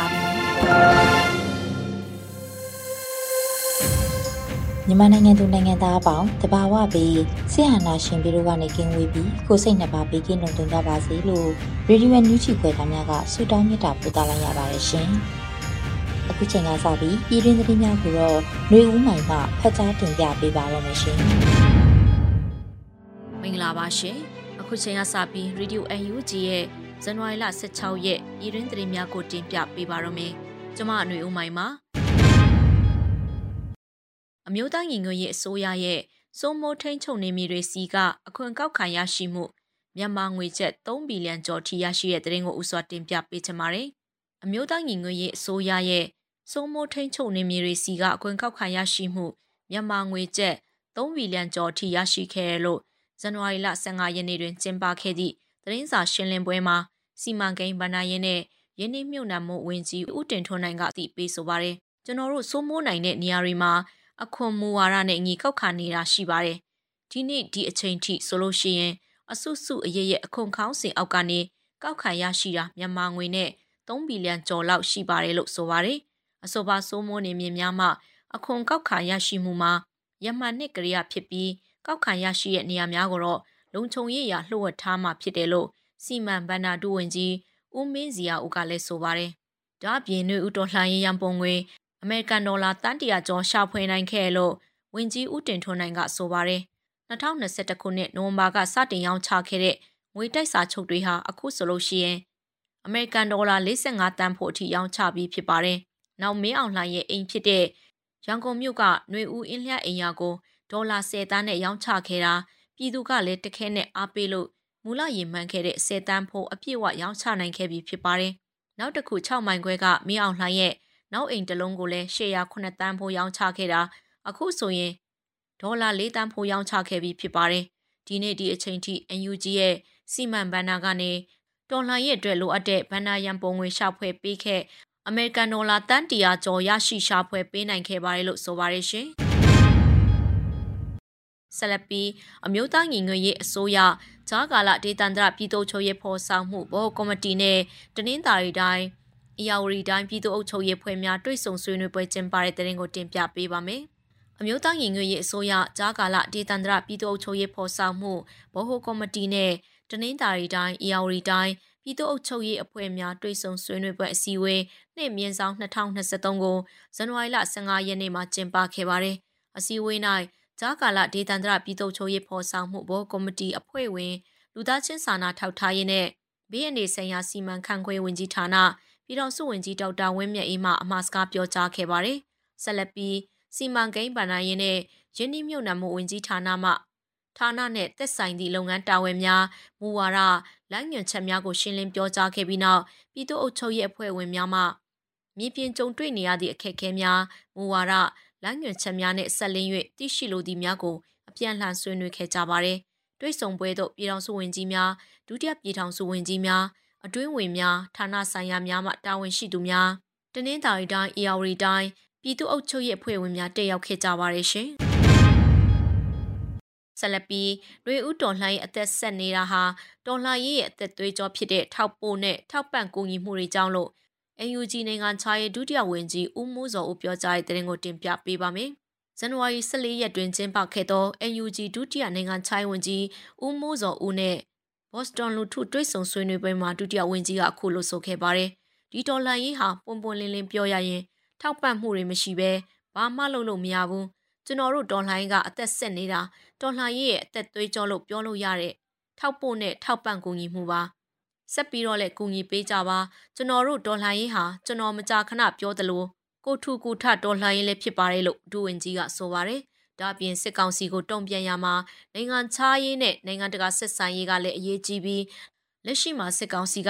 ါပြီ မြန်မာနိုင်ငံသူနိုင်ငံသားအပေါင်းတဘာဝပြီးဆရာနာရှင်ပြီးတို့ကနေကင်းဝေးပြီးကိုစိတ်နှစ်ပါးပြီးကင်းလုံခြုံကြပါစေလို့ရေဒီယိုညူချီခွဲသားများကဆုတောင်းမြတ်တာပို့သလိုက်ရပါတယ်ရှင်။အခုချိန်ကစပြီးပြည်တွင်းသတင်းများကိုတော့ຫນွေဦးမိုင်မှဖတ်ကြားတင်ပြပေးပါရမရှင်။မင်္ဂလာပါရှင်။အခုချိန်ကစပြီးရေဒီယို UNG ရဲ့ဇန်နဝါရီလ16ရက်ပြည်တွင်းသတင်းများကိုတင်ပြပေးပါရမယ်။ ကျွန်မအຫນွေဦးမိုင်ပါ။အမျိုးသားညီညွတ်ရေးအစိုးရရဲ့စိုးမိုးထိန်ချုပ်နေမြေတွေစီကအခွင့်ကောက်ခံရရှိမှုမြန်မာငွေကျပ်3ဘီလီယံကျော်ထိရရှိတဲ့သတင်းကိုဥစွာတင်ပြပေးချင်ပါတယ်။အမျိုးသားညီညွတ်ရေးအစိုးရရဲ့စိုးမိုးထိန်ချုပ်နေမြေတွေစီကအခွင့်ကောက်ခံရရှိမှုမြန်မာငွေကျပ်3ဘီလီယံကျော်ထိရရှိခဲ့လို့ဇန်နဝါရီလ15ရက်နေ့တွင်ကျင်းပခဲ့သည့်သတင်းစာရှင်းလင်းပွဲမှာစီမံကိန်းဗဏ္ဍာရေးနဲ့ ယင်းနှမြုပ်နှံမှုဝင်ကြီးဦးတင်ထွန်းနိုင်ကအသိပေးဆိုပါတယ်။ကျွန်တော်တို့စိုးမိုးနိုင်တဲ့နေရာတွေမှာအခွန်မူဝါဒနဲ့အညီကောက်ခံနေတာရှိပါတယ်။ဒီနေ့ဒီအချိန်ထိဆိုလို့ရှိရင်အဆုစုအရရဲ့အခွန်ခေါင်းစဉ်အောက်ကနေကောက်ခံရရှိတာမြန်မာငွေနဲ့3ဘီလီယံကျော်လောက်ရှိပါတယ်လို့ဆိုပါတယ်။အဆိုပါစိုးမိုးနေမြင်များမှအခွန်ကောက်ခံရရှိမှုမှာရမှန်နှစ်ကလေးဖြစ်ပြီးကောက်ခံရရှိတဲ့နေရာများကိုတော့လုံခြုံရေးရာလှုပ်ဝက်ထားမှဖြစ်တယ်လို့စီမံဘဏ္ဍာဒုဝန်ကြီး ဦးမင်းစီယာဦးကလည်းဆိုပါတယ်။ဒါ့အပြင်နှွေဦးတော်လှန်ရေးရန်ပုံငွေအမေရိကန်ဒေါ်လာတန်တရာကျော်ရှာဖွေနိုင်ခဲ့လို့ဝန်ကြီးဦးတင်ထွန်းနိုင်ကဆိုပါတယ်။2021ခုနှစ်နိုဝင်ဘာကစတင်ရောင်းချခဲ့တဲ့ငွေတိုက်စာချုပ်တွေဟာအခုဆိုလို့ရှိရင်အမေရိကန်ဒေါ်လာ45တန်ဖို့အထိရောင်းချပြီးဖြစ်ပါတယ်။နောက်မင်းအောင်လှိုင်ရဲ့အိမ်ဖြစ်တဲ့ရန်ကုန်မြို့ကຫນွေဦးအင်းလျအိမ်ယာကိုဒေါ်လာ10တန်းနဲ့ရောင်းချခဲ့တာပြည်သူကလည်းတခဲနဲ့အားပေးလို့ မူလရည်မှန်းခဲ့တဲ့10တန်းဖို့အပြည့်အဝရောင်းချနိုင်ခဲ့ပြီဖြစ်ပါတယ်။နောက်တစ်ခု6မိုင်ခွဲကမင်းအောင်လှိုင်ရဲ့နောက်အိမ်တစ်လုံးကိုလည်း809တန်းဖို့ရောင်းချခဲ့တာအခုဆိုရင်ဒေါ်လာ4တန်းဖို့ရောင်းချခဲ့ပြီဖြစ်ပါတယ်။ဒီနေ့ဒီအချိန်ထိ UNG ရဲ့စီမံဘဏ္ဍာကနေတော်လှန်ရေးအတွက်လိုအပ်တဲ့ဘဏ္ဍာရန်ပုံငွေရှာဖွေပေးခဲ့အမေရိကန်ဒေါ်လာတန်တရာကျော်ရရှိရှာဖွေပေးနိုင်ခဲ့ပါတယ်လို့ဆိုပါတယ်ရှင်။ဆက်လက်ပြီးအမျိုးသားညီညွတ်ရေးအစိုးရ ဂျာကာလဒေသန္တရပြည်သူ့ချုပ်ရေးဖော်ဆောင်မှုဘောကော်မတီနဲ့တနင်္သာရီတိုင်းအရာဝတီတိုင်းပြည်သူ့အုပ်ချုပ်ရေးဖွဲ့များတွေ့ဆုံဆွေးနွေးပွဲကျင်းပတဲ့တဲ့ရင်ကိုတင်ပြပေးပါမယ်။အမျိုးသားညီညွတ်ရေးအစိုးရဂျာကာလဒေသန္တရပြည်သူ့အုပ်ချုပ်ရေးဖော်ဆောင်မှုဘောဟိုကော်မတီနဲ့တနင်္သာရီတိုင်းအရာဝတီတိုင်းပြည်သူ့အုပ်ချုပ်ရေးအဖွဲ့များတွေ့ဆုံဆွေးနွေးပွဲအစည်းအဝေးနှစ်မြင်းဆောင်2023ကိုဇန်နဝါရီလ15ရက်နေ့မှာကျင်းပခဲ့ပါတယ်။အစည်းအဝေး၌ ဂျာကာလဒေသန္တရပြည်သူ့ချုပ်ရေးဖော်ဆောင်မှုဘောကော်မတီအဖွဲ့ဝင်လူသားချင်းစာနာထောက်ထားရေးနဲ့ဘေးအန္တရာယ်ဆိုင်ရာစီမံခန့်ခွဲဝင်ကြီးဌာနပြည်တော်စုဝင်ကြီးဒေါက်တာဝင်းမြတ်အေးမှအမှားစကားပြောကြားခဲ့ပါတယ်။ဆက်လက်ပြီးစီမံကိန်းဗဏ္ဍာရေးနဲ့ရင်းနှီးမြှုပ်နှံမှုဝင်ကြီးဌာနမှဌာနနဲ့သက်ဆိုင်သည့်လုပ်ငန်းတာဝန်များမူဝါဒလမ်းညွှန်ချက်များကိုရှင်းလင်းပြောကြားခဲ့ပြီးနောက်ပြည်သူ့အုပ်ချုပ်ရေးအဖွဲ့ဝင်များမှမြေပြင်ကြုံတွေ့နေရသည့်အခက်အခဲများမူဝါဒ လမ်းညွှန်ချက်များနဲ့ဆက်လင်း၍သိရှိလိုသည့်များကိုအပြန်လှန်ဆွေးနွေးခဲ့ကြပါသည်။တွိတ်ဆုံပွဲသို့ပြည်ထောင်စုဝန်ကြီးများဒုတိယပြည်ထောင်စုဝန်ကြီးများအတွင်းဝင်များဌာနဆိုင်ရာများမှတာဝန်ရှိသူများတနင်္သာရီတိုင်းအေရဝတီတိုင်းပြည်သူ့အုပ်ချုပ်ရေးအဖွဲ့ဝင်များတက်ရောက်ခဲ့ကြပါရရှင်။ဆက်လက်ပြီးတွေဦးတော်လှန်ရေးအသက်ဆက်နေတာဟာတော်လှန်ရေးရဲ့အသက်သွေးကြောဖြစ်တဲ့ထောက်ပို့နဲ့ထောက်ပံ့ကူညီမှုတွေကြောင့်လို့ UNG နိုင်ငံခြားရေးဒုတိယဝန်ကြီးဦးမိုးစောဦးပြောကြားတဲ့တဲ့ရင်ကိုတင်ပြပေးပါမယ်။ဇန်နဝါရီ14ရက်တွင်ကျင်းပခဲ့သော UNG ဒုတိယနိုင်ငံခြားရေးဝန်ကြီးဦးမိုးစောဦးနဲ့ဘော့စတွန်လူထုတွေ့ဆုံဆွေးနွေးပွဲမှာဒုတိယဝန်ကြီးကအခုလိုဆိုခဲ့ပါတယ်ဒီဒေါ်လာရေးဟာပွန်ပွန်လင်းလင်းပြောရရင်ထောက်ပံ့မှုတွေမရှိဘဲဘာမှလုပ်လို့မရဘူးကျွန်တော်တို့ဒေါ်လာရေးကအသက်ဆက်နေတာဒေါ်လာရေးရဲ့အသက်သွေးကြောလို့ပြောလို့ရတဲ့ထောက်ပို့နဲ့ထောက်ပံ့ကူညီမှုပါ ဆက်ပြီးတော့လည်းကူညီပေးကြပါကျွန်တော်တို့ဒေါ်လာရေးဟာကျွန်တော်မကြာခဏပြောသလိုကိုထူကိုထဒေါ်လာရေးလည်းဖြစ်ပါတယ်လို့ဒူဝင်ကြီးကဆိုပါတယ်ဒါပြင်စစ်ကောင်စီကိုတုံ့ပြန်ရမှာနိုင်ငံခြားရေးနဲ့နိုင်ငံတကာဆက်ဆံရေးကလည်းအရေးကြီးပြီးလက်ရှိမှာစစ်ကောင်စီက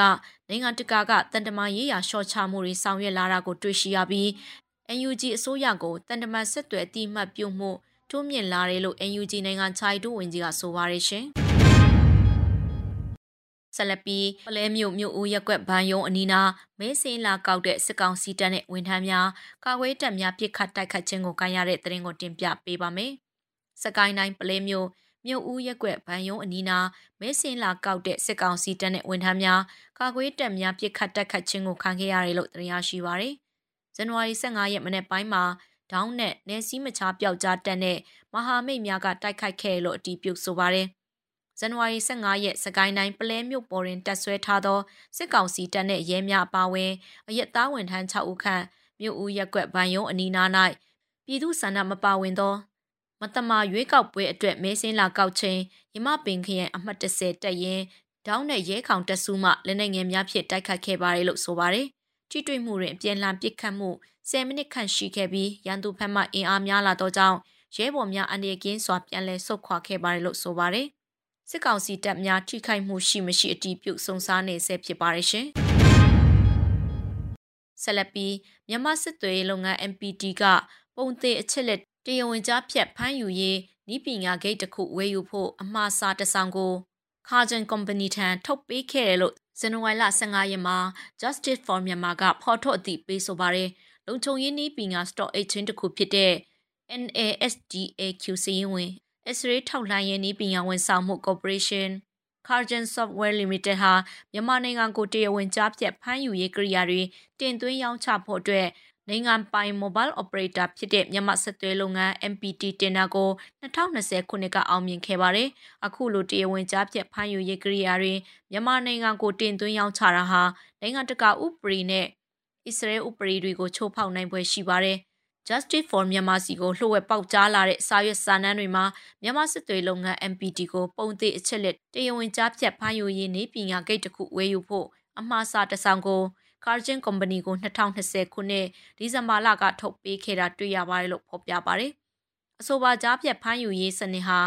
နိုင်ငံတကာကတန်တမာရေးရာရှော့ချမှုတွေဆောင်ရွက်လာတာကိုတွေ့ရှိရပြီး NUG အစိုးရကိုတန်တမာဆက်သွယ်အတိမတ်ပြုမှုတိုးမြင့်လာတယ်လို့ NUG နိုင်ငံခြားရေးဒုဝန်ကြီးကဆိုပါရရှင်။ ဆက်လက်ပြီးပလဲမြို့မြို့ဦးရက်ကွက်ဘန်ယုံအနီးနာမဲစင်းလာကောက်တဲ့စစ်ကောင်စီတပ်နဲ့ဝန်ထမ်းများကာဝေးတပ်များပြစ်ခတ်တိုက်ခတ်ခြင်းကိုကန်ရတဲ့တရင်ကိုတင်ပြပေးပါမယ်။စကိုင်းတိုင်းပလဲမြို့မြို့ဦးရက်ကွက်ဘန်ယုံအနီးနာမဲစင်းလာကောက်တဲ့စစ်ကောင်စီတပ်နဲ့ဝန်ထမ်းများကာကွယ်တပ်များပြစ်ခတ်တိုက်ခတ်ခြင်းကိုခံခဲ့ရတယ်လို့သတင်းရရှိပါရယ်။ဇန်နဝါရီ15ရက်မနေ့ပိုင်းမှာဒေါင်းနဲ့နေစည်းမချပျောက်ကြားတက်တဲ့မဟာမိတ်များကတိုက်ခိုက်ခဲ့လို့အတီးပြုတ်ဆိုပါရယ်။ ဇန်နဝါရီ15ရက်စကိုင်းတိုင်းပလဲမြို့ပေါ်တွင်တက်ဆွဲထားသောစစ်ကောင်စီတပ်နှင့်ရဲများအပါအဝင်အရက်သားဝန်ထမ်း6ဦးခန့်မြို့ဦးရက်ကွက်ဗန်ယုံအနီးနား၌ပြည်သူဆန္ဒမပါဝင်သောမတမာရွေးကောက်ပွဲအတွက်မဲစင်းလာကောက်ခြင်းရမပင်ခရိုင်အမှတ်30တက်ရင်ဒေါင်းနဲ့ရဲခေါင်တက်စုမှလက်နက်ငယ်များဖြင့်တိုက်ခတ်ခဲ့ပါတယ်လို့ဆိုပါတယ်။ထိတွေ့မှုတွင်အပြန်အလှန်ပစ်ခတ်မှု10မိနစ်ခန့်ရှိခဲ့ပြီးရန်သူဘက်မှအင်အားများလာသောကြောင့်ရဲဘော်များအနေကင်းစွာပြန်လည်ဆုတ်ခွာခဲ့ပါတယ်လို့ဆိုပါတယ်။ စစ်ကောင်စီတပ်များထိခိုက်မှုရှိမရှိအတီးပြုတ်စုံစားနေဆဲဖြစ်ပါရရှင်။ဆက်လက်ပြီးမြန်မာစစ်သွေးလုပ်ငန်း MPT ကပုံသေးအချက်လက်တရားဝင်ကြားဖြတ်ဖမ်းယူရေးဤပညာဂိတ်တစ်ခုဝယ်ယူဖို့အမှားစာတဆောင်ကို Cargen Company ထံထုတ်ပေးခဲ့တယ်လို့ဇန်နဝါရီလ15ရက်မှာ Justice for Myanmar ကဖော်ထုတ်အသိပေးဆိုပါတယ်။လုံခြုံရေးနည်းပညာ Stock Exchange တစ်ခုဖြစ်တဲ့ NASDAQ စီရင်ဝင် X-ray ထောက်လှမ်းရေးနည်းပညာဝန်ဆောင်မှု Corporation Cargen Software Limited ဟာမြန်မာနိုင်ငံကိုတရားဝင်ကြားဖြတ်ဖမ်းယူရေးကိရိယာတွေတင်သွင်းရောင်းချဖို့အတွက်နိုင်ငံပိုင် Mobile Operator ဖြစ်တဲ့မြန်မာဆက်သွယ်လုပ်ငန်း MPT တင်တာကို2020ခုနှစ်ကအောင်မြင်ခဲ့ပါတယ်။အခုလိုတရားဝင်ကြားဖြတ်ဖမ်းယူရေးကိရိယာတွေမြန်မာနိုင်ငံကိုတင်သွင်းရောင်းချတာဟာနိုင်ငံတကာဥပဒေနဲ့အစ္စရေးဥပဒေတွေကိုချိုးဖောက်နိုင်ပွဲရှိပါတယ်။ Justice for Myanmar စီကိုလှုပ်ဝက်ပေါက်ကြားလာတဲ့စာရွက်စာတမ်းတွေမှာမြန်မာစစ်သွေးလုပ်ငန်း MPT ကိုပုံသေးအချက်လက်တရားဝင်ကြားဖြတ်ဖမ်းယူရေးနေပညာဂိတ်တစ်ခုဝယ်ယူဖို့အမှားစာတဆောင်ကို Cargen Company ကို2020ခုနှစ်ဒီဇင်ဘာလကထုတ်ပေးခဲ့တာတွေ့ရပါတယ်လို့ဖော်ပြပါတယ်။အဆိုပါကြားဖြတ်ဖမ်းယူရေးစနစ်ဟာ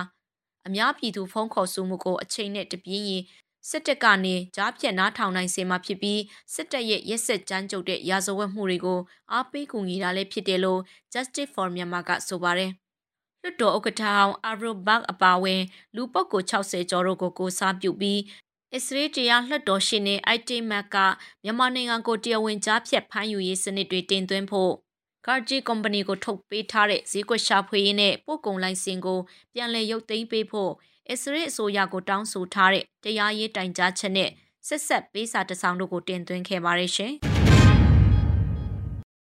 အများပြည်သူဖုံးခေါ်ဆိုမှုကိုအချိန်နဲ့တပြင်းရင် စစ်တပ်ကနေကြားဖြတ်နားထောင်နိုင်စေမှာဖြစ်ပြီးစစ်တပ်ရဲ့ရက်စက်ကြမ်းကြုတ်တဲ့ရာဇဝတ်မှုတွေကိုအားပေးကူညီတာလည်းဖြစ်တယ်လို့ Justice for Myanmar ကဆိုပါတယ်။လွှတ်တော်ဥက္ကဋ္ဌဟောင်းအာရိုဘတ်အပါဝင်လူပုဂ္ဂိုလ်60ကျော်တို့ကိုကိုစားပြုပြီးအစ္စရေးတရားလွှတ်တော်ရှင်နေအိုက်တိမတ်ကမြန်မာနိုင်ငံကိုတရားဝင်ကြားဖြတ်ဖမ်းယူရေးစနစ်တွေတင်သွင်းဖို့ကာဂျီကုမ္ပဏီကိုထုတ်ပေးထားတဲ့ဈေးကွက်ရှာဖွေရေးနဲ့ပို့ကုန်လိုင်စင်ကိုပြန်လည်ရုပ်သိမ်းပေးဖို့ အစ္စရေးအစိုးရကိုတောင်းဆိုထားတဲ့တရားရေးတိုင်ကြားချက်နဲ့ဆက်ဆက်ပေးစာတစ်စောင်တို့ကိုတင်သွင်းခဲ့ပါတယ်ရှင်။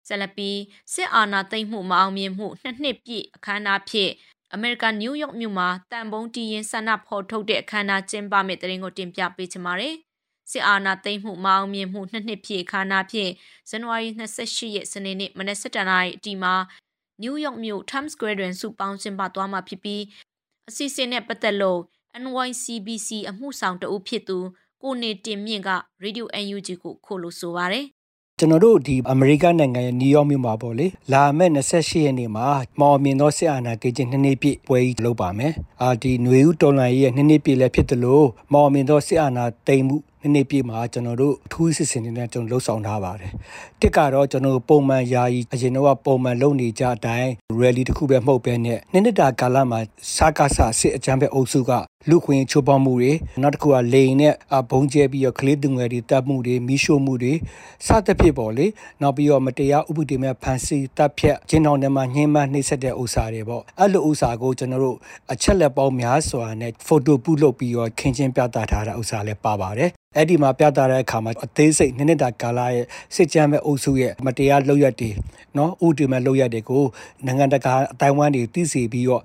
ဆလပီစစ်အာဏာသိမ်းမှုမအောင်မြင်မှုနှစ်နှစ်ပြည့်အခမ်းအနားဖြစ်အမေရိကန်နယူးယောက်မြို့မှာတန်ပုံးတီးရင်ဆန္ဒဖော်ထုတ်တဲ့အခမ်းအနားကျင်းပမယ့်တဲ့ရင်ကိုတင်ပြပေးချင်ပါတယ်။စစ်အာဏာသိမ်းမှုမအောင်မြင်မှုနှစ်နှစ်ပြည့်အခမ်းအနားဖြစ်ဇန်နဝါရီ28ရက်စနေနေ့မနက်7:00နာရီအတီမှာနယူးယောက်မြို့ Times Square တွင်စုပေါင်းကျင်းပသွားမှာဖြစ်ပြီး အစီအစဉ်နဲ့ပတ်သက်လို့ NYCBC အမှုဆောင်တအုပ်ဖြစ်သူကိုနေတင်မြင့်က Radio UNG ကိုခိုးလို့ဆိုပါရယ်ကျွန်တော်တို့ဒီအမေရိကန်နိုင်ငံရဲ့နယူးယောက်မြို့မှာပေါ့လေလာမယ့်28ရက်နေ့မှာမော်မြင်သောစစ်အာဏာကိန်းနှစ်နှစ်ပြည့်ပွဲကြီးလုပ်ပါမယ်။အာဒီຫນွေဦးတော်လှန်ရေးရဲ့နှစ်နှစ်ပြည့်လည်းဖြစ်တယ်လို့မော်မြင်သောစစ်အာဏာသိမ်းမှုနှစ်နှစ်ပြည့်မှာကျွန်တော်တို့အထူးစစ်စင်တွေနဲ့ကျွန်တော်လှုပ်ဆောင်ထားပါတယ်။တစ်ကတော့ကျွန်တော်ပုံမှန်ယာယီအရင်တော့ပုံမှန်လုပ်နေကြအတိုင်း rally တခုပဲမဟုတ်ဘဲနဲ့နှစ်နှစ်တာကာလမှာစကားဆစစ်အကြမ်းဖက်အုပ်စုကလူခွင့်ချိုးဖောက်မှုတွေနောက်တစ်ခုကလိန်နဲ့ဘုံကျဲပြီးတော့ကလေးသူငယ်တွေတပ်မှုတွေမိရှို့မှုတွေစသဖြင့်ပေါ့လေနောက်ပြီးတော့မတရားဥပဒေမဲ့ဖန်ဆီးတပ်ဖြတ်ကျင်းတော်ထဲမှာညှင်းပန်းနှိပ်စက်တဲ့ဥစ္စာတွေပေါ့အဲ့လိုဥစ္စာကိုကျွန်တော်တို့အချက်လက်ပေါင်းများစွာနဲ့ဖိုတိုပုလုပ်ပြီးတော့ခင်းချင်းပြသထားတဲ့ဥစ္စာလည်းပါပါတယ်အဲ့ဒီမှာပြသတဲ့အခါမှာအသေးစိတ်နှစ်နှစ်တာကာလရဲ့စစ်ကြမ်းမဲ့အုပ်စုရဲ့မတရားလုပ်ရက်တွေနော်ဥတီမဲ့လုပ်ရက်တွေကိုနိုင်ငံတကာအတိုင်းဝမ်တွေသိစေပြီးတော့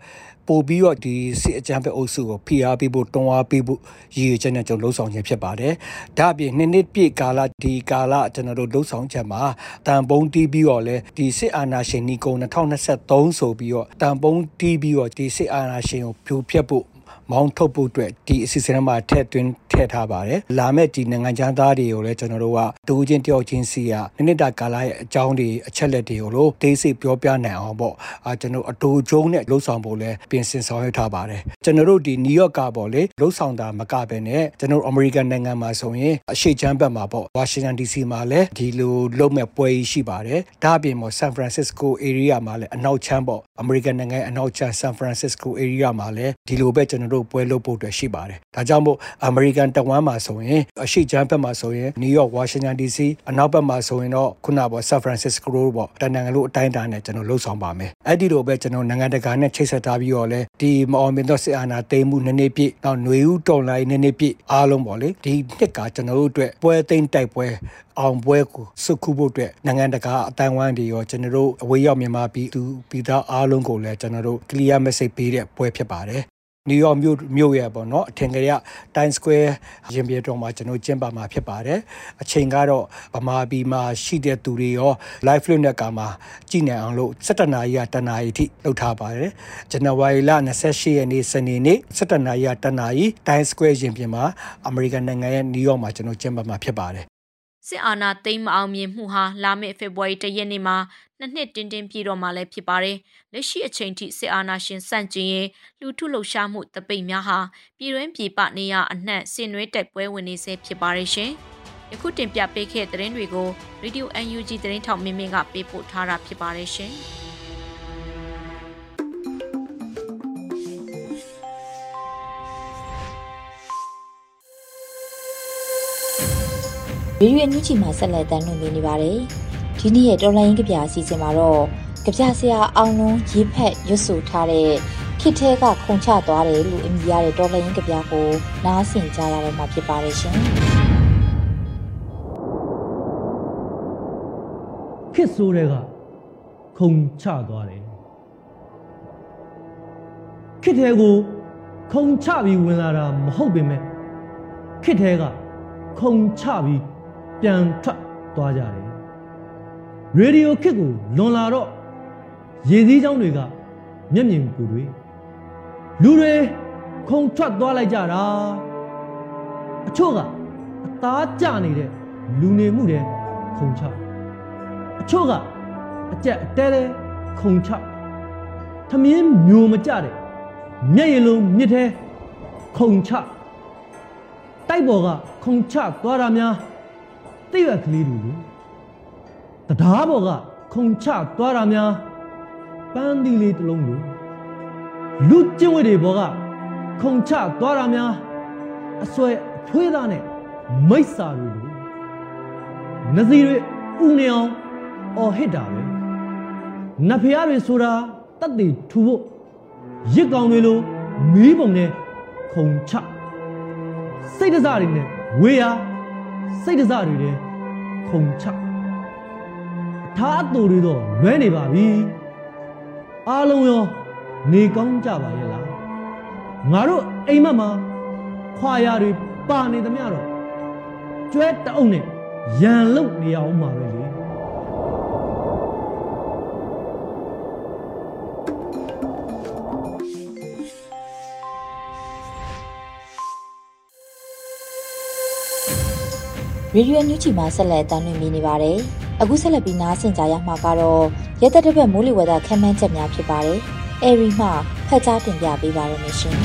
ပို့ပြီးတော့ဒီစစ်အကြမ်းဖက်အုပ်စုကိုဖိအားပေးဖို့တွန်းအားပေးဖို့ရည်ရွယ်ချက်နဲ့ကျွန်တော်လှုံ့ဆော်ခြင်းဖြစ်ပါတယ်။ဒါ့အပြင်နှစ်နှစ်ပြည့်ကာလဒီကာလကျွန်တော်တို့လှုံ့ဆော်ချက်မှာတန်ပုံးတီးပြီးတော့လဲဒီစစ်အာဏာရှင်နီကုံ2023ဆိုပြီးတော့တန်ပုံးတီးပြီးတော့ဒီစစ်အာဏာရှင်ကိုဖြိုဖျက်ဖို့ မောင်းထုတ်ဖို့အတွက်ဒီအစီအစဉ်မှာထည့်သွင်းထည့်ထားပါတယ်။လာမဲ့ဒီနိုင်ငံခြားသားတွေကိုလည်းကျွန်တော်တို့ကတူချင်းတယောက်ချင်းစီကနိမ့်တာကာလရဲ့အကြောင်းတွေအချက်လက်တွေကိုလို့ဒေးစိပြောပြနိုင်အောင်ပေါ့။အာကျွန်တော်အတူကျုံးနဲ့လှုပ်ဆောင်ဖို့လည်းပြင်ဆင်ဆောင်ရွက်ထားပါတယ်။ကျွန်တော်တို့ဒီနယူးယောက်ကပေါ့လေလှုပ်ဆောင်တာမကဘဲနဲ့ကျွန်တော်အမေရိကန်နိုင်ငံမှာဆိုရင်အရှိချမ်းဘက်မှာပေါ့ဝါရှင်တန် DC မှာလည်းဒီလိုလုပ်မဲ့ပွဲရှိပါတယ်။ဒါ့အပြင်ပေါ့ဆန်ဖရန်စစ္စကို area မှာလည်းအနောက်ချမ်းပေါ့အမေရိကန်နိုင်ငံအနောက်ချမ်းဆန်ဖရန်စစ္စကို area မှာလည်းဒီလိုပဲကျွန်တော်တို့ပွဲလုပ်ဖို့အတွက်ရှိပါတယ်။ဒါကြောင့်မို့အမေရိကန်တဝမ်းမှာဆိုရင်အရှိချမ်းဘက်မှာဆိုရင်နယူးယောက်ဝါရှင်တန် DC အနောက်ဘက်မှာဆိုရင်တော့ခုနပေါ့ဆန်ဖရန်စစ္စကိုပေါ့တနင်္ဂနွေအတိုင်းအတာနဲ့ကျွန်တော်လှုပ်ဆောင်ပါမယ်။အဲ့ဒီလိုပဲကျွန်တော်နိုင်ငံတကာနဲ့ချိတ်ဆက်ထားပြီးတော့လဲဒီမအောင်မြင်တော့စစ်အာဏာသိမ်းမှုနှစ်နှစ်ပြည့်နောက်ຫນွေဦးတော်လိုင်းနှစ်နှစ်ပြည့်အားလုံးပေါ့လေဒီနှစ်ကကျွန်တော်တို့အတွက်ပွဲသိမ်းတိုက်ပွဲအောင်ပွဲကိုစုခုဖို့အတွက်နိုင်ငံတကာအတိုင်းဝိုင်းတွေရောကျွန်တော်တို့အဝေးရောက်မြန်မာပြည်သူပြည်သားအားလုံးကိုလည်းကျွန်တော်တို့ clear message ပေးတဲ့ပွဲဖြစ်ပါတယ် နယူးယောက်မြို့မြို့ရဲ့ပေါ့နော်အထင်ကရ Times Square ရင်ပြေတော်မှာကျွန်တော်ကျင်းပမှာဖြစ်ပါတယ်အချိန်ကတော့ဗမာပြည်မှာရှိတဲ့သူတွေရော live flip နဲ့ကမှာကြည်နိုင်အောင်လို့17နာရီကတနာရီထိလုပ်ထားပါတယ်ဇန်နဝါရီလ28ရက်နေ့စနေနေ့17နာရီကတနာရီ Times Square ရင်ပြင်မှာအမေရိကန်နိုင်ငံရဲ့နယူးယောက်မှာကျွန်တော်ကျင်းပမှာဖြစ်ပါတယ် စစ်အာဏာသိမ်းမအောင်မြင်မှုဟာလာမယ့်ဖေဖော်ဝါရီလရက်နေ့မှာနှစ်နှစ်တင်းတင်းပြည့်တော့မှလည်းဖြစ်ပါတယ်။လက်ရှိအချိန်ထိစစ်အာဏာရှင်စန့်ကျင်ရေးလူထုလှုပ်ရှားမှုတပိတ်များဟာပြည်တွင်းပြည်ပနေရအနှံ့ဆင်နွှဲတိုက်ပွဲဝင်နေဆဲဖြစ်ပါတယ်ရှင်။ယခုတင်ပြပေးခဲ့တဲ့သတင်းတွေကို Radio UNG သတင်းထောက်မင်းမင်းကပေးပို့ထားတာဖြစ်ပါတယ်ရှင်။ ရေရွေညူချီမှာဆက်လက်တမ်းလွှင့်နေပါတယ်။ဒီနေ့ရဲ့တော်လိုင်းကဗျာအစီအစဉ်မှာတော့ကဗျာဆရာအောင်လုံးရေးဖက်ရွတ်ဆိုထားတဲ့ခစ်ထဲကခုံချသွားတယ်လို့အမည်ရတဲ့တော်လိုင်းကဗျာကိုနားဆင်ကြရတော့မှာဖြစ်ပါတယ်ရှင်။ခစ်ဆိုးတဲ့ကခုံချသွားတယ်ခစ်ထဲကိုခုံချပြီးဝင်လာတာမဟုတ်ပေမဲ့ခစ်ထဲကခုံချပြီး ပြန်ထွက်သွားကြတယ်ရေဒီယိုခစ်ကိုလွန်လာတော့ရေစည်းချောင်းတွေကမျက်မြင်ကိုတွေလူတွေခုံထွက်သွားလိုက်ကြတာအချို့ကအသားကျနေတဲ့လူနေမှုတွေခုံချအချို့ကအကြက်အတဲတဲခုံချသမင်းမျိုးမကြတဲ့မျက်ရည်လုံးမြစ်ထဲခုံချတိုက်ပေါ်ကခုံချသွားတာများ တိရွက်ကလေးတွေကိုတရားပေါ်ကခုံချသွားတာများပန်းသီးလေးတစ်လုံးလိုလူကျင့်ဝတ်တွေပေါ်ကခုံချသွားတာများအစွဲအဖွေးသားနဲ့မိစ္ဆာတွေလိုနစီတွေဥနေအောင်အော်ဟစ်တာပဲနဖျားတွေဆိုတာတတ်တည်ထူဖို့ရစ်ကောင်တွေလိုမီးပုံနဲ့ခုံချစိတ်တစားတွေနဲ့ဝေးရ စိတ်တစားတွေနဲ့ခုံချအထားအတူတွေတော့လွဲနေပါပြီအားလုံးရောနေကောင်းကြပါရဲ့လားငါတို့အိမ်မက်မှာခွာရတွေပါနေသမျှတော့ကျွဲတအုပ်နဲ့ရန်လုတ်နေအောင်ပါပဲလေ ရေဒီယိုညူချီမှာဆက်လက်တမ်းလွှင့်နေပါတယ်။အခုဆက်လက်ပြီးနားဆင်ကြရမှာကတော့ရဲတပ်တစ်ပတ်မိုးလေဝသခန့်မှန်းချက်များဖြစ်ပါတယ်။အဲရီမှဖတ်ကြားတင်ပြပေးပါရမရှင်။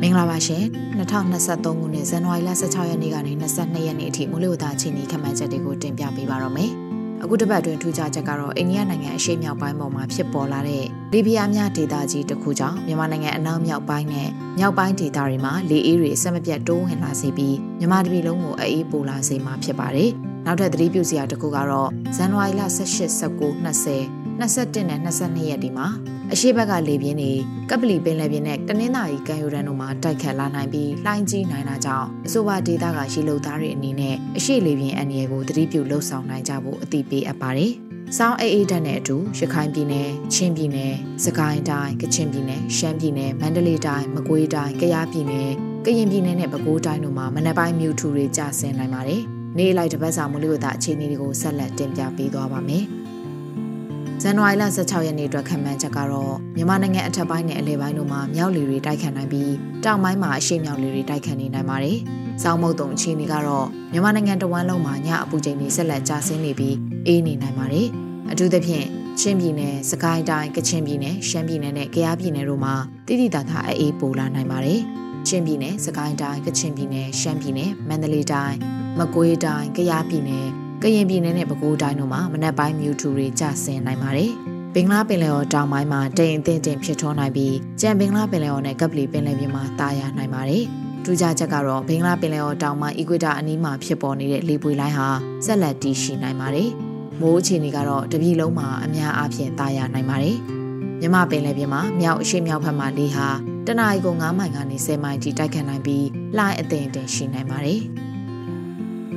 မင်္ဂလာပါရှင်2023ခုနှစ်ဇန်နဝါရီလ16ရက်နေ့ကနေ22ရက်နေ့အထိမိုးလေဝသအခြေအနေခန့်မှန်းချက်တွေကိုတင်ပြပေးပါရမယ်။ အခုတစ်ပတ်အတွင်းထူးခြားချက်ကတော့အိန္ဒိယနိုင်ငံအရှေ့မြောက်ပိုင်းပေါ်မှာဖြစ်ပေါ်လာတဲ့လီဘီယာမြဒေသကြီးတစ်ခုကြောင့်မြန်မာနိုင်ငံအနောက်မြောက်ပိုင်းနဲ့မြောက်ပိုင်းဒေသတွေမှာလေအေးတွေအဆက်မပြတ်တိုးဝင်လာစေပြီးမြန်မာတပြည်လုံးကိုအေးပိုလာစေမှာဖြစ်ပါတယ်။နောက်ထပ်သတိပြုစရာတစ်ခုကတော့ဇန်နဝါရီလ18 19 20 21နဲ့22ရက်ဒီမှာ အရှိဘက်ကလေပြင်းတွေကပလီပင်လယ်ပြင်နဲ့တနင်္သာရီကမ်းရိုးတန်းတို့မှာတိုက်ခတ်လာနိုင်ပြီးလှိုင်းကြီးနိုင်တာကြောင့်အဆိုပါဒေသကရေလုံသားတွေအနေနဲ့အရှိလေပြင်းအန္တရာယ်ကိုသတိပြုလှုပ်ဆောင်နိုင်ကြဖို့အသိပေးအပ်ပါတယ်။စောင်းအေးအေးတက်နဲ့အတူရခိုင်ပြည်နယ်၊ချင်းပြည်နယ်၊စကိုင်းတိုင်း၊ကချင်ပြည်နယ်၊ရှမ်းပြည်နယ်၊မန္တလေးတိုင်း၊မကွေးတိုင်း၊ကယားပြည်နယ်၊ကရင်ပြည်နယ်နဲ့ပဲခူးတိုင်းတို့မှာမနက်ပိုင်းမြူထူတွေကျဆင်းနိုင်ပါတယ်။နေ့လိုက်တစ်ပတ်စာမူလဝတအခြေအနေတွေကိုဆက်လက်တင်ပြပေးသွားပါမယ်။ ဇန်နဝါရီလ16ရက်နေ့အတွက်ခံမှန်းချက်ကတော့မြန်မာနိုင်ငံအထက်ပိုင်းနဲ့အလယ်ပိုင်းတို့မှာမြောက်လေတွေတိုက်ခတ်နိုင်ပြီးတောင်ပိုင်းမှာအရှေ့မြောက်လေတွေတိုက်ခတ်နေနိုင်ပါတယ်။စောင်းမုတ်တုံအခြေအနေကတော့မြန်မာနိုင်ငံတဝန်းလုံးမှာညအပူချိန်တွေဆက်လက်ကျဆင်းနေပြီးအေးနေနိုင်ပါတယ်။အထူးသဖြင့်ချင်းပြည်နယ်၊စကိုင်းတိုင်း၊ကချင်ပြည်နယ်၊ရှမ်းပြည်နယ်နဲ့ကယားပြည်နယ်တို့မှာတိတိတတ်တာအေးပိုလာနိုင်ပါတယ်။ချင်းပြည်နယ်၊စကိုင်းတိုင်း၊ကချင်ပြည်နယ်၊ရှမ်းပြည်နယ်၊မန္တလေးတိုင်း၊မကွေးတိုင်း၊ကယားပြည်နယ် ကရင်ပြည်နယ်နဲ့ပဲခူးတိုင်းတို့မှာမနက်ပိုင်းမြူထူတွေကျဆင်းနိုင်ပါတယ်။ဘင်္ဂလားပင်လယ်ော်တောင်ပိုင်းမှာတိမ်အထင်တင်ဖြစ်ထွန်းနိုင်ပြီးကြံဘင်္ဂလားပင်လယ်ော်နဲ့ကပ်ပလီပင်လယ်ပြင်မှာတာယာနိုင်ပါတယ်။ထူးခြားချက်ကတော့ဘင်္ဂလားပင်လယ်ော်တောင်ပိုင်းအီကွေတာအနီးမှာဖြစ်ပေါ်နေတဲ့လေပွေလိုင်းဟာဆက်လက်တည်ရှိနိုင်ပါတယ်။မိုးအခြေအနေကတော့တပြည်လုံးမှာအများအားဖြင့်တာယာနိုင်ပါတယ်။မြမပင်လယ်ပြင်မှာမြောက်အရှိမြောက်ဘက်မှာလေဟာတနအီကို9မိုင်ကနေ10မိုင်ထိတိုက်ခတ်နိုင်ပြီးလှိုင်းအထင်တင်ရှိနိုင်ပါတယ်။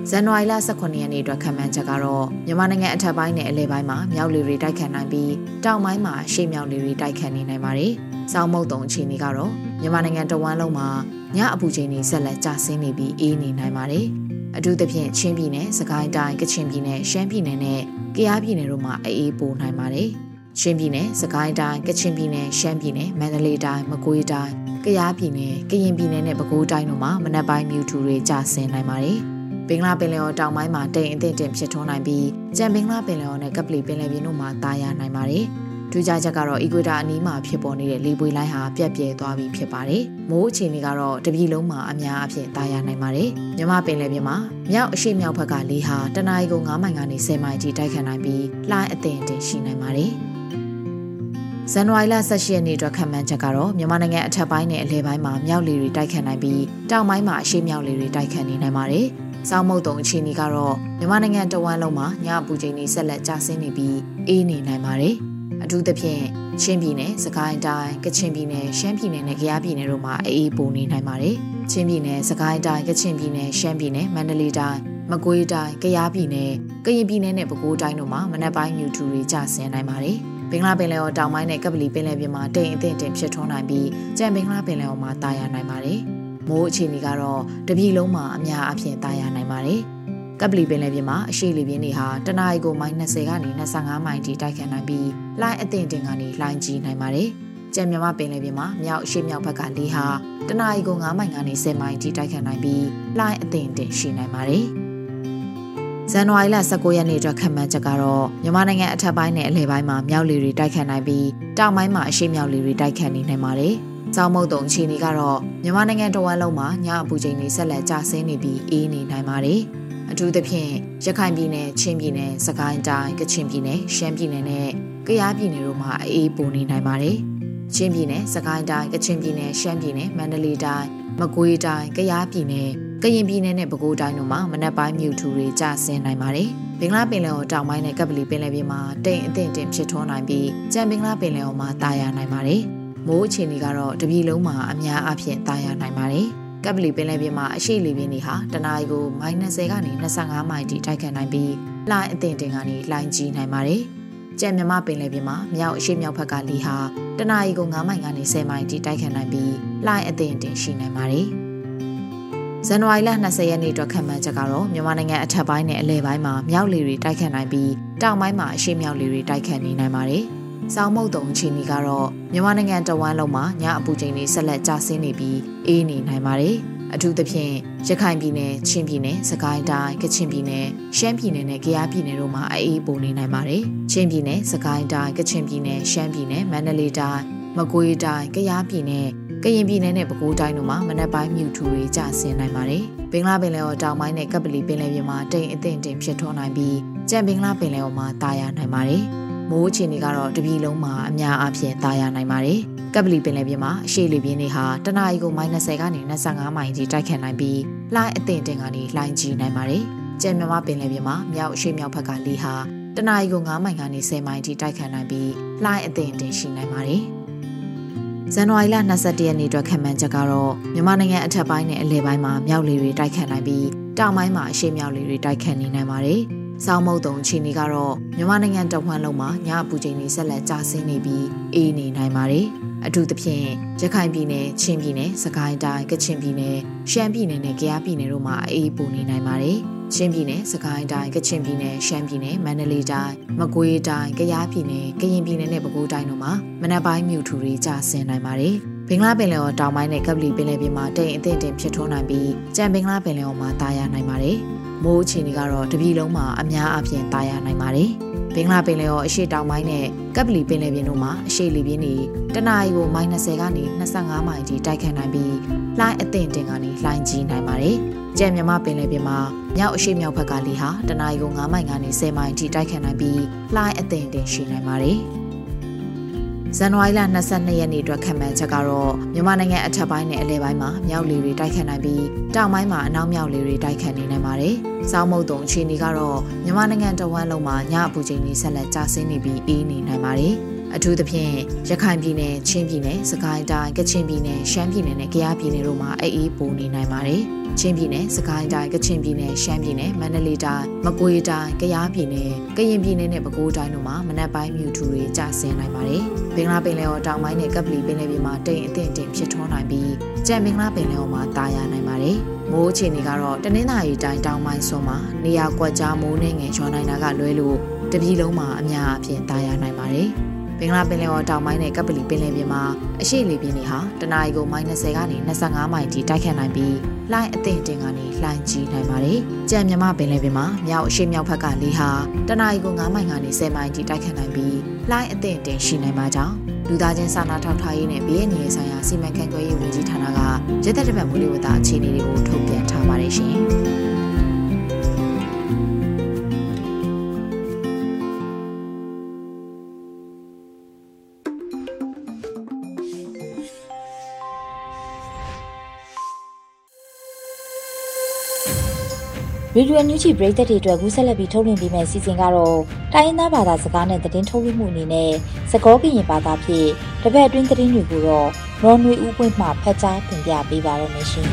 ဇန်နဝါရီလ18ရက်နေ့အတွက်ခံမှန်းချက်ကတော့မြန်မာနိုင်ငံအထက်ပိုင်းနဲ့အလယ်ပိုင်းမှာမြောက်လေတွေတိုက်ခတ်နိုင်ပြီးတောင်ပိုင်းမှာရှေ့မြောက်လေတွေတိုက်ခတ်နေနိုင်ပါတယ်။စောင်းမုတ်တုံအခြေအနေကတော့မြန်မာနိုင်ငံတဝန်းလုံးမှာညအပူချိန်တွေဆက်လက်ကျဆင်းနေပြီးအေးနေနိုင်ပါတယ်။အထူးသဖြင့်ချင်းပြည်နယ်၊စကိုင်းတိုင်း၊ကချင်ပြည်နယ်၊ရှမ်းပြည်နယ်နဲ့ကယားပြည်နယ်တို့မှာအေးပိုနိုင်ပါတယ်။ချင်းပြည်နယ်၊စကိုင်းတိုင်း၊ကချင်ပြည်နယ်၊ရှမ်းပြည်နယ်၊မန္တလေးတိုင်း၊မကွေးတိုင်း၊ကယားပြည်နယ်၊ကရင်ပြည်နယ်နဲ့ပဲခူးတိုင်းတို့မှာမနက်ပိုင်းမြူထူတွေကျဆင်းနိုင်ပါတယ်။ ဘင်္ဂလားပင်လယ်ော်တောင်ပိုင်းမှာတိမ်အထင်တင်ဖြစ်ထွန်းနိုင်ပြီးကြံဘင်္ဂလားပင်လယ်ော်နဲ့ကပလီပင်လယ်ပြင်တို့မှာတာယာနိုင်ပါတယ်။ထူးခြားချက်ကတော့အီကွေတာအနီးမှာဖြစ်ပေါ်နေတဲ့လေပွေလိုင်းဟာပြက်ပြဲသွားပြီးဖြစ်ပါတယ်။မိုးအခြေအနေကတော့တပြည်လုံးမှာအများအပြားတာယာနိုင်ပါတယ်။မြမပင်လယ်ပြင်မှာမြောက်အရှိမြောက်ဘက်ကလေဟာတနအီကို9မိုင်ကနေ10မိုင်ထိတိုက်ခတ်နိုင်ပြီးလှိုင်းအထင်တင်ရှိနိုင်ပါတယ်။ဇန်နဝါရီလ18ရက်နေ့အတွက်ခံမှန်းချက်ကတော့မြန်မာနိုင်ငံအထက်ပိုင်းနဲ့အလယ်ပိုင်းမှာမြောက်လေတွေတိုက်ခတ်နိုင်ပြီးတောင်ပိုင်းမှာအရှေ့မြောက်လေတွေတိုက်ခတ်နေနိုင်ပါတယ်။ စောင်းမုတ်တုံအခြေအနေကတော့မြန်မာနိုင်ငံတဝန်းလုံးမှာညအပူချိန်တွေဆက်လက်ကျဆင်းနေပြီးအေးနေနိုင်ပါတယ်။အထူးသဖြင့်ချင်းပြည်နယ်၊စကိုင်းတိုင်း၊ကချင်ပြည်နယ်၊ရှမ်းပြည်နယ်နဲ့ကယားပြည်နယ်တို့မှာအေးပိုနေနိုင်ပါတယ်။ချင်းပြည်နယ်၊စကိုင်းတိုင်း၊ကချင်ပြည်နယ်၊ရှမ်းပြည်နယ်၊မန္တလေးတိုင်း၊မကွေးတိုင်း၊ကယားပြည်နယ်၊ကရင်ပြည်နယ်နဲ့ပဲခူးတိုင်းတို့မှာမနက်ပိုင်းမြူထူတွေကျဆင်းနိုင်ပါတယ်။ဘင်္ဂလားပင်လယ်ော်တောင်ပိုင်းနဲ့ကပလီပင်လယ်ပြင်မှာတိမ်အထင်တင်ဖြစ်ထွန်းနိုင်ပြီးကြံဘင်္ဂလားပင်လယ်ော်မှာတာယာနိုင်ပါတယ်။ မိုးအခြေအနေကတော့တပြည်လုံးမှာအများအပြားတာယာနိုင်ပါတယ်။ကပလီပင်လယ်ပြင်မှာအရှိလေပြင်းတွေဟာတနအီကိုမိုင်20ကနေ25မိုင်ထိတိုက်ခတ်နိုင်ပြီးလှိုင်းအသင့်တင်ကနေလှိုင်းကြီးနိုင်ပါတယ်။ကြံမြမပင်လယ်ပြင်မှာမြောက်အရှိမြောက်ဘက်ကလေဟာတနအီကို9မိုင်ကနေ10မိုင်ထိတိုက်ခတ်နိုင်ပြီးလှိုင်းအသင့်တင်ရှိနိုင်ပါတယ်။ဇန်နဝါရီလ19ရက်နေ့အတွက်ခံမှန်းချက်ကတော့မြန်မာနိုင်ငံအထက်ပိုင်းနဲ့အလယ်ပိုင်းမှာမြောက်လေတွေတိုက်ခတ်နိုင်ပြီးတောင်ပိုင်းမှာအရှိမြောက်လေတွေတိုက်ခတ်နေနိုင်ပါတယ်။။ စောင်းမုတ်တုံအခြေအနေကတော့မြန်မာနိုင်ငံတဝန်းလုံးမှာညအပူချိန်တွေဆက်လက်ကျဆင်းနေပြီးအေးနေနိုင်ပါတယ်။အထူးသဖြင့်ရခိုင်ပြည်နယ်၊ချင်းပြည်နယ်၊စကိုင်းတိုင်း၊ကချင်ပြည်နယ်၊ရှမ်းပြည်နယ်နဲ့ကယားပြည်နယ်တို့မှာအေးပိုနေနိုင်ပါတယ်။ချင်းပြည်နယ်၊စကိုင်းတိုင်း၊ကချင်ပြည်နယ်၊ရှမ်းပြည်နယ်၊မန္တလေးတိုင်း၊မကွေးတိုင်း၊ကယားပြည်နယ်၊ကရင်ပြည်နယ်နဲ့ပဲခူးတိုင်းတို့မှာမနက်ပိုင်းမြူထူတွေကျဆင်းနိုင်ပါတယ်။ဘင်္ဂလားပင်လယ်ော်တောင်ပိုင်းနဲ့ကပလီပင်လယ်ပြင်မှာတိမ်အထင်တင်ဖြစ်ထွန်းနိုင်ပြီးကြံဘင်္ဂလားပင်လယ်ော်မှာတာယာနိုင်ပါတယ်။ မိုးအခြေအနေကတော့တပြည်လုံးမှာအများအပြားတာယာနိုင်ပါတယ်။ကပ်ပလီပင်လယ်ပြင်မှာအရှိလေပြင်းတွေဟာတနအီကို -30 ကနေ25မိုင်ထိတိုက်ခတ်နိုင်ပြီးလှိုင်းအသင့်တင်ကနေလှိုင်းကြီးနိုင်ပါတယ်။ကြံမြမပင်လယ်ပြင်မှာမြောက်အရှိမြောက်ဘက်ကလေဟာတနအီကို9မိုင်ကနေ10မိုင်ထိတိုက်ခတ်နိုင်ပြီးလှိုင်းအသင့်တင်ရှိနိုင်ပါတယ်။ဇန်နဝါရီလ20ရက်နေ့အတွက်ခံမှန်းချက်ကတော့မြန်မာနိုင်ငံအထက်ပိုင်းနဲ့အလယ်ပိုင်းမှာမြောက်လေတွေတိုက်ခတ်နိုင်ပြီးတောင်ပိုင်းမှာအရှိမြောက်လေတွေတိုက်ခတ်နေနိုင်ပါတယ်။ စောင်းမုတ်တုံအခြေအနေကတော့မြန်မာနိုင်ငံတဝန်းလုံးမှာညအပူချိန်တွေဆက်လက်ကျဆင်းနေပြီးအေးနေနိုင်ပါတယ်။အထူးသဖြင့်ရခိုင်ပြည်နယ်၊ချင်းပြည်နယ်၊စကိုင်းတိုင်း၊ကချင်ပြည်နယ်၊ရှမ်းပြည်နယ်နဲ့ကယားပြည်နယ်တို့မှာအေးပိုနေနိုင်ပါတယ်။ချင်းပြည်နယ်၊စကိုင်းတိုင်း၊ကချင်ပြည်နယ်၊ရှမ်းပြည်နယ်၊မန္တလေးတိုင်း၊မကွေးတိုင်း၊ကယားပြည်နယ်ကရင်ပြည်နယ်နဲ့ပဲခူးတိုင်းတို့မှာမနက်ပိုင်းမြူထူတွေကျဆင်းနိုင်ပါတယ်။ဘင်္ဂလားပင်လယ်ော်တောင်ပိုင်းနဲ့ကပ်ပလီပင်လယ်ပြင်မှာတိမ်အထင်တင်ဖြစ်ထွန်းနိုင်ပြီးကြံဘင်္ဂလားပင်လယ်ော်မှာတာယာနိုင်ပါတယ်။ မိုးအခြေအနေကတော့တပြည်လုံးမှာအများအပြားသာယာနိုင်ပါတယ်။ကပ်ပလီပင်လယ်ပြင်မှာအရှိလေပြင်းတွေဟာတနအီကို -30 ကနေ25မိုင်ထိတိုက်ခတ်နိုင်ပြီးလှိုင်းအသင့်တင်ကနေလှိုင်းကြီးနိုင်ပါတယ်။ကျဲမြမပင်လယ်ပြင်မှာမြောက်အရှိမြောက်ဘက်ကလေဟာတတနအီကို9မိုင်ကနေ10မိုင်ထိတိုက်ခတ်နိုင်ပြီးလှိုင်းအသင့်တင်ရှိနိုင်ပါတယ်ဇန်နဝါရီလ22ရက်နေ့အတွက်ခံမှန်းချက်ကတော့မြန်မာနိုင်ငံအထက်ပိုင်းနဲ့အလယ်ပိုင်းမှာမြောက်လေတွေတိုက်ခတ်နိုင်ပြီးတောင်ပိုင်းမှာအရှေ့မြောက်လေတွေတိုက်ခတ်နေနိုင်ပါတယ်။ စောင်းမုတ်တုံအခြေအနေကတော့မြန်မာနိုင်ငံတဝန်းလုံးမှာညအပူချိန်တွေဆက်လက်ကျဆင်းနေပြီးအေးနေနိုင်ပါတယ်။အထူးသဖြင့်ရခိုင်ပြည်နယ်၊ချင်းပြည်နယ်၊စကိုင်းတိုင်း၊ကချင်ပြည်နယ်၊ရှမ်းပြည်နယ်နဲ့ကယားပြည်နယ်တို့မှာအေးပူနေနိုင်ပါတယ်။ချင်းပြည်နယ်၊စကိုင်းတိုင်း၊ကချင်ပြည်နယ်၊ရှမ်းပြည်နယ်၊မန္တလေးတိုင်း၊မကွေးတိုင်း၊ကယားပြည်နယ်၊ကရင်ပြည်နယ်နဲ့ပဲခူးတိုင်းတို့မှာမနက်ပိုင်းမြူထူတွေကျဆင်းနိုင်ပါတယ်။ဘင်္ဂလားပင်လယ်ော်တောင်ပိုင်းနဲ့ကပလီပင်လယ်ပြင်မှာတိမ်အထင်တင်ဖြစ်ထွန်းနိုင်ပြီးကြံဘင်္ဂလားပင်လယ်ော်မှာတာယာနိုင်ပါတယ်။ မိုးအခြေအနေကတော့တပြည်လုံးမှာအများအပြားတာယာနိုင်ပါတယ်။ဘင်္ဂလားပင်လယ်ော်အရှေ့တောင်ပိုင်းနဲ့ကပလီပင်လယ်ပြင်တို့မှာအရှေ့လေပြင်းတွေတနအီကို -30 ကနေ25မိုင်ထိတိုက်ခတ်နိုင်ပြီးလှိုင်းအထင်တင်ကနေလှိုင်းကြီးနိုင်ပါတယ်။ကြံမြမပင်လယ်ပြင်မှာမြောက်အရှေ့မြောက်ဘက်ကလေဟာတနအီကို9မိုင်ကနေ10မိုင်ထိတိုက်ခတ်နိုင်ပြီးလှိုင်းအထင်တင်ရှိနိုင်ပါတယ်။ ဇန်နဝါရီလ22ရက်နေ့အတွက်ခံမှန်းချက်ကတော့မြန်မာနိုင်ငံအထက်ပိုင်းနဲ့အလယ်ပိုင်းမှာမြောက်လေတွေတိုက်ခတ်နိုင်ပြီးတောင်ပိုင်းမှာအနောက်မြောက်လေတွေတိုက်ခတ်နေနိုင်ပါတယ်။စောင်းမုတ်တုံအခြေအနေကတော့မြန်မာနိုင်ငံတဝန်းလုံးမှာညအပူချိန်ကြီးဆက်လက်ကျဆင်းနေပြီးအေးနေနိုင်ပါတယ်။ အထူးသဖြင့်ရခိုင်ပြည်နယ်၊ချင်းပြည်နယ်၊စကိုင်းတိုင်း၊ကချင်ပြည်နယ်၊ရှမ်းပြည်နယ်နဲ့ကယားပြည်နယ်တို့မှာအေးအေးပူနေနိုင်ပါတယ်။ချင်းပြည်နယ်၊စကိုင်းတိုင်း၊ကချင်ပြည်နယ်၊ရှမ်းပြည်နယ်၊မန္တလေးတိုင်း၊မကွေးတိုင်း၊ကယားပြည်နယ်၊ကရင်ပြည်နယ်နဲ့ပဲခူးတိုင်းတို့မှာမနက်ပိုင်းမြူထူတွေကျဆင်းနိုင်ပါတယ်။ဘင်္ဂလားပင်လယ်ော်တောင်ပိုင်းနဲ့ကပလီပင်လယ်ပြင်မှာတိမ်အထင်တင်ဖြစ်ထွန်းနိုင်ပြီးကြံဘင်္ဂလားပင်လယ်ော်မှာတာယာနိုင်ပါတယ်။မိုးအခြေအနေကတော့တနင်္သာရီတိုင်းတောင်ပိုင်းစွန်းမှာနေရာကွက်ကြားမိုးနှင်းငယ်ရွာနိုင်တာကလွဲလို့တပြည်လုံးမှာအများအပြားတာယာနိုင်ပါတယ်။ ဘင်္ဂလားပင်လယ်ော်တောင်ပိုင်းနဲ့ကပလီပင်လယ်ပြင်မှာအရှိလေပြင်းတွေဟာတနအီကို -30 ကနေ25မိုင်ထိတိုက်ခတ်နိုင်ပြီးလှိုင်းအသင့်တင်ကနေလှိုင်းကြီးနိုင်ပါတယ်။ကြံမြမပင်လယ်ပြင်မှာမြောက်အရှိမြောက်ဘက်ကလေဟာတနအီကို9မိုင်ကနေ10မိုင်ထိတိုက်ခတ်နိုင်ပြီးလှိုင်းအသင့်တင်ရှိနိုင်ပါကြောင်းလူသားချင်းစာနာထောက်ထားရေးနဲ့ဘေးအန္တရာယ်ဆိုင်ရာစီမံခန့်ခွဲရေးဝန်ကြီးဌာနကရသက်တပတ်မူလဝတ္တအခြေအနေတွေကိုထုတ်ပြန်ထားပါတယ်ရှင်။ ရေဒီယိုညူချီပရိသတ်တွေအတွက်ကူးဆက်လက်ပြီးထုတ်လွှင့်ပေးမယ့်စီစဉ်ကတော့တိုင်းရင်းသားဘာသာစကားနဲ့သတင်းထုတ်လွှင့်မှုအနေနဲ့စကောကရင်ဘာသာဖြင့်တပတ်အတွင်းသတင်းတွေကိုတော့ရော်နွေဦးပွင့်မှဖတ်ကြားတင်ပြပေးပါရမရှင်။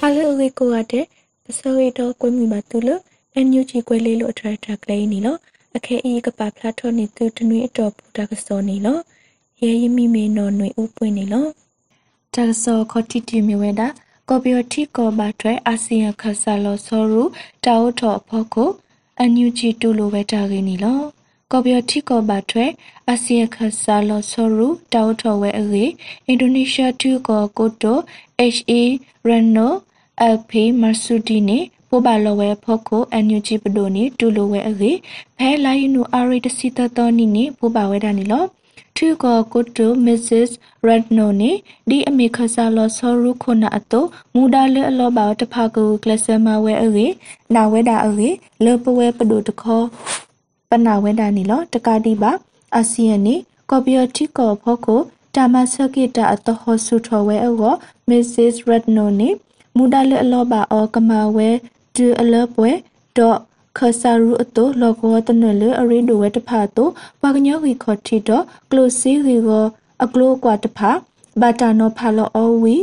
Hello လေးကိုရတဲ့ပစိုးရတော့ကွမီပါတူလို့အန်ယူချီကွဲလေးလို့အထက်ထက်ကလေးနီလို့အခဲအီကပါဖလာထော်နေသူတနွေအတော်ပူတာကစောနီလို့ ရဲရမိမေနော်ຫນွေဥပွင့်နေလောတာဆောခတိတီမီဝဲတာကော်ပီယတိကောဘာထွဲအာဆီယံခဆာလောဆောရူတာဝထောအဖို့ကိုအန်ယူဂျီတူလိုဝဲတာရင်းနီလောကော်ပီယတိကောဘာထွဲအာဆီယံခဆာလောဆောရူတာဝထောဝဲအေအင်ဒိုနီးရှားတူကောကိုတို HA ရန်နို LP မဆူဒီနီပိုဘာလဝဲဖို့ကိုအန်ယူဂျီပဒိုနီတူလိုဝဲအေဖဲလာယနူအာရီတစီတတော်နီနီပိုဘာဝဲတာနီလော ထုကောကုတုမစ္စစ်ရတ်နိုနီဒီအမေခဆာလောဆောရုခုနာအတုမူဒါလေအလောဘာတဖာကူကလဆမဝဲအေနာဝဲဒါအေလေပဝဲပဒုတခောပနာဝဲဒါနီလောတကာတိပါအာဆီယံနီကော်ပီယတိကောဖို့ကိုတာမဆကိတာအတဟောဆုထောဝဲအောမစ္စစ်ရတ်နိုနီမူဒါလေအလောဘာအောကမဝဲဒူအလောပွဲဒေါ့ ခဆာရူအတိုလောကောတနလေအရိဒိုဝဲတဖာတိုပကညောဂီခေါတီတော့ကလိုစီဂီကိုအကလိုကွာတဖာဘာတာနောဖာလောအဝီ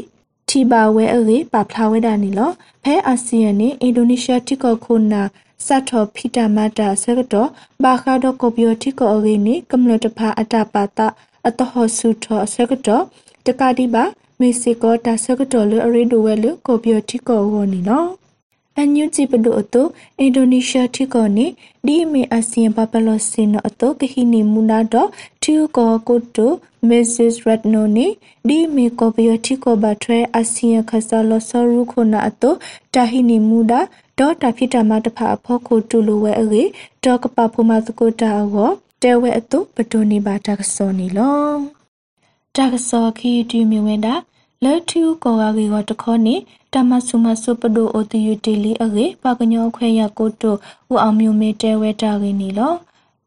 တီဘာဝဲအေပါဖလာဝဲဒါနီလောဖဲအာဆီယံနေအင်ဒိုနီးရှားတိကောခုနာစတ်တော်ဖီတာမတာဆကတော့ဘာခါဒကိုပီယိုတိကောအဂီနီကမ္လတဖာအတာပါတာအတဟဆုထောဆကတော့တကတိပါမေဆီကိုတာဆကတော့လေအရိဒိုဝဲလေကိုပီယိုတိကောဝနီနော် အန်ယူဂျီပဒိုအတိုအင်ဒိုနီးရှားထိကောနေဒီမီအဆီယံပပလောစင်အတိုကဟီနီမူနာတော့ထီကောကိုတိုမစ္စစ်ရက်နိုနီဒီမီကိုပီယထိကောဘထွဲအဆီယံခဆာလောဆရူခုနာအတိုတာဟီနီမူဒါဒေါ်တာဖိတမတဖအဖို့ကိုတူလိုဝဲအေဒေါ်ကပဖူမသကိုတာအောတဲဝဲအတိုပတိုနီဘာတာကစောနီလောတာကစောခီတီမီဝဲတာ လက်ထူကောဂါဂီကတခေါနေတမဆုမဆုပဒိုအိုတီယူတီလီအဂေပကညောခွဲရကိုတိုဦးအောင်မျိုးမေတဲဝဲတာဂီနီလော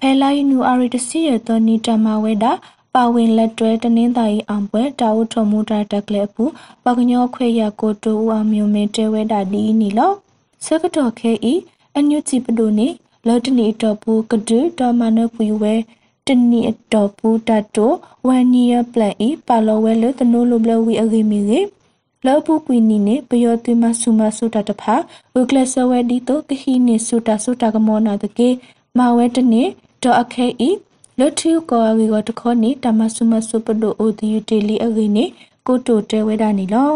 ဖဲလိုက်နူအာရီတစီရတနီတမဝဲတာပပါဝင်လက်တွဲတနင်္သာရီအောင်ပွဲတာဦးထုံမှုတာတက်လက်ဘူးပကညောခွေရကိုတူဦးအောင်မျိုးမင်းတဲဝဲတာဒီနီလောဆကတော်ခဲဤအညွချီပဒိုနေလော်တနီတော်ဘူးကဒူတော်မနပွေဝဲ တနီတော်ဘူးတတ်တိုဝန်နီယပလန်ဤပါလောဝဲလတနိုးလိုဘလဝီအဂိမီရေလောပုကွီနီနေပယောတိမဆုမဆုတာတဖာဥကလဆဝဲဒီတိုကဟီနေဆုတာဆုတာကမောနာတကေမဝဲတနေဒေါ်အခဲဤလထူကောဝီကတခေါနေတမဆုမဆုပဒိုအိုဒီယူတီလီအဂိနေကိုတိုတဲဝဲတာနီလော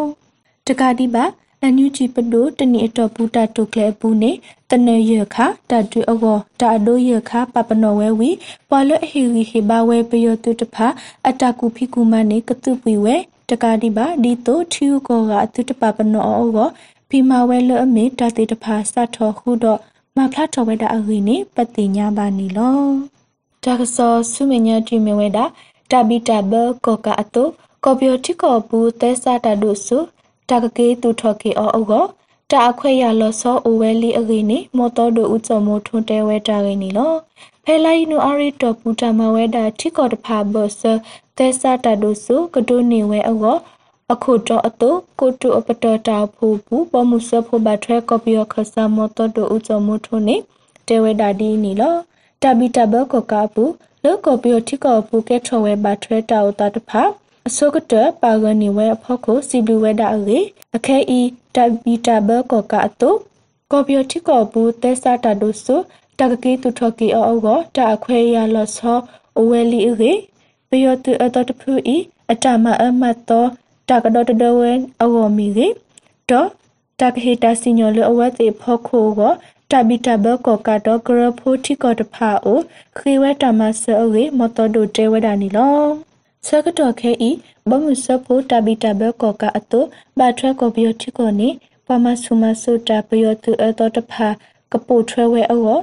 တကတိပါ အန်ယူဂျီပဒိုတနီအတော်ပူတာတုကလေဘူးနေတနေရခတတူအကောတာအဒိုရခပပနောဝဲဝီပွာလအဟီရီဟေဘဝဲပယောတုတဖာအတကူဖိကူမနေကတုပွေဝဲတကာဒီပါဒီတိုထီယူကောကအတုတပပနောအောကောဖီမာဝဲလအမေတတိတဖာစထောခုတော့မဖလာထောဝဲတာအဟိနေပတိညာပါနီလောတာကစောဆုမညာတိမဝဲတာတဘီတဘကောကအတုကော်ပီယိုတီကောဘူးတဲဆာတဒုဆု တာကကေတူထော်ကေအောအောကတာအခွဲရလောဆောအိုဝဲလီအဂိနေမော်တော်ဒိုဥချုံမိုထွန်းတဲဝဲတာဂိနေလောဖဲလိုက်နူအရီတော်ပူတာမဝဲတာထိကောတဖာဘောဆတဲဆာတဒုဆုကဒိုနေဝဲအောအခုတော့အတုကိုတုအပတော်တာဖို့ဘူးပမှုဆဖို့ဘတ်ရဲကော်ပီယခဆာမော်တော်ဒိုဥချုံမိုထွန်းနေတဲဝဲတာဒီနီလောတဘီတဘကောကပူလောကော်ပီယထိကောပူကဲထော်ဝဲဘတ်ရဲတာဥတာတဖာ အစောကတပါဂနီဝဲအဖို့ကိုစီဘလူဝဲဒါအေအခဲဤတဘီတာဘကောကအတုကော်ပီယတိကောဘူးတဲစာတာဒုဆုတကကေတူထော်ကီအောအောတာအခွဲရလောဆောအဝဲလီအေပယောတူအတတဖူဤအတမအမတ်တော်တကဒတဒဝဲအောမီကေတော့တကဟေတာစညောလအဝဲတေဖို့ခိုကိုတဘီတဘကောကတော့ဂရဖိုတီကောတဖာအိုခေဝဲတမဆောအေမတော်ဒိုတဲဝဲဒါနီလော ဆကတော်ခဲဤဘမှုစဖို့တဘီတဘကောကအတုဘာထရကောဘီယတိကိုနေပမဆုမဆုတာပယောတုအတောတဖာကပုထွဲဝဲအော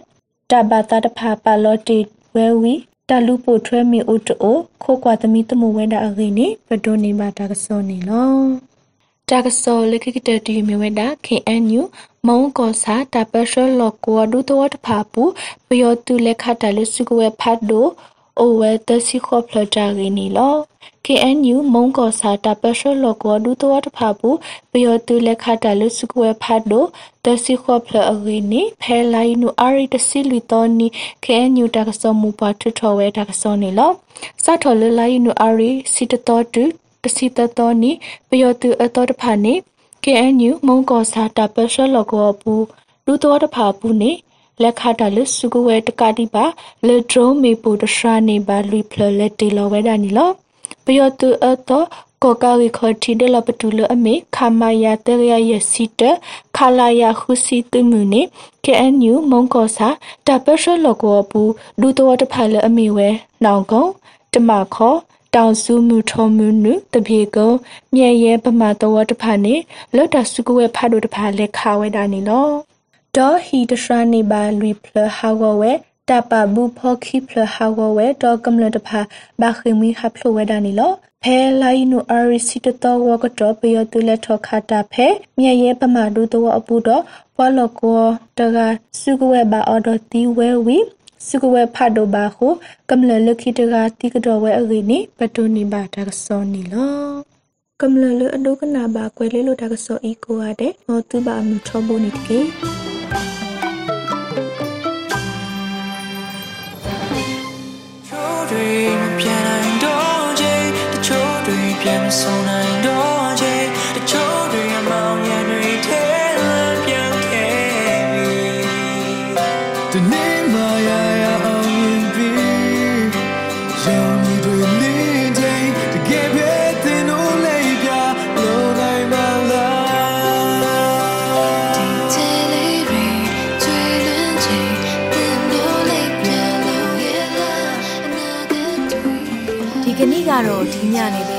တဘာတာတဖာပါလောတီဝဲဝီတလူပိုထွဲမီဥတိုခိုကွာသမီတမှုဝဲတာအခိနေဘဒိုနေပါတာကစောနေလောတာကစောလခိကတတီမီဝဲတာ KNU မုံကောစာတပရှလောကောဒုတဝတ်ဖာပူပယောတုလက်ခတာလစုကဝဲဖတ်ဒို အိုဝဲတစီခေါဖလတာရင်းနီလော KNU မုံကောစာတာပရှလောကောဒူတောတဖာပူပယောတူလက်ခတာလစုကွဲဖတ်ဒိုတစီခေါဖလအရင်းနီဖဲလိုက်နူအရိတစီလီတောနီ KNU တကစောမူပါထထောဝဲတကစောနီလောစထောလလိုက်နူအရိစီတတော်တူတစီတတော်နီပယောတူအတော်တဖာနီ KNU မုံကောစာတာပရှလောကောပူဒူတောတဖာပူနီ လက်ခတာလစုကဝဲတကတိပါလေဒရုံမေပူတရှာနေပါလူဖလလက်တီလောဝဲတာနီလောပယောတူအတော့ကောကာရီခေါ်တီဒလပတူလအမေခမာယာတရယစီတခလာယာခုစီတမှုနေ KNU မုံကောစာတပရှလောကောပူဒူတော်တဖလအမေဝဲနောင်ကုံတမခေါ်တောင်စုမှုထုံမှုနုတပြေကုံမြဲရဲပမာတော်တဖာနေလော်တစုကဝဲဖာဒိုတဖာလက်ခါဝဲတာနေလော ဒေါ်ဟီတရှရာနေပါလူဖလဟာဝဝဲတပဘူးဖောခိဖလဟာဝဝဲဒေါ်ကမလတဖာဘာခိမီဟဖလဝဲဒာနီလောဖဲလိုက်နူအရီစီတတော်ဝကတော့ပယောတူလက်ထောခတာဖဲမြဲရဲပမာဒူတော့အပူတော့ပွာလကောတကစုကဝဲဘာအော်ဒတီဝဲဝီစုကဝဲဖတ်တော့ဘာဟုကမလလခိတကတိကတော့ဝဲအဂိနေပတူနီဘာတာကစောနီလောကမလလအဒုကနာဘာကွဲလေးလိုတာကစောအီကိုရတဲ့ဟောသူဘာမထောဘူးနေတကေ ဆုံးနိုင်တော့ချေတချို့တွေအမောင်ရံတွေထဲလမ်းပြန်ခဲ့ပြီဒီနေ့မှရရအောင်ရင်ပြီရောင်နေတွေလင်းတဲ့တကယ်ပဲတင်လို့လေးပြလို့နိုင်မလားဒီချေလေးတွေကျွေးလန်းချင်တင်လို့လေးပြလို့ရလားအနာဂတ်တွေဒီကနေ့ကတော့ဒီညနေပဲ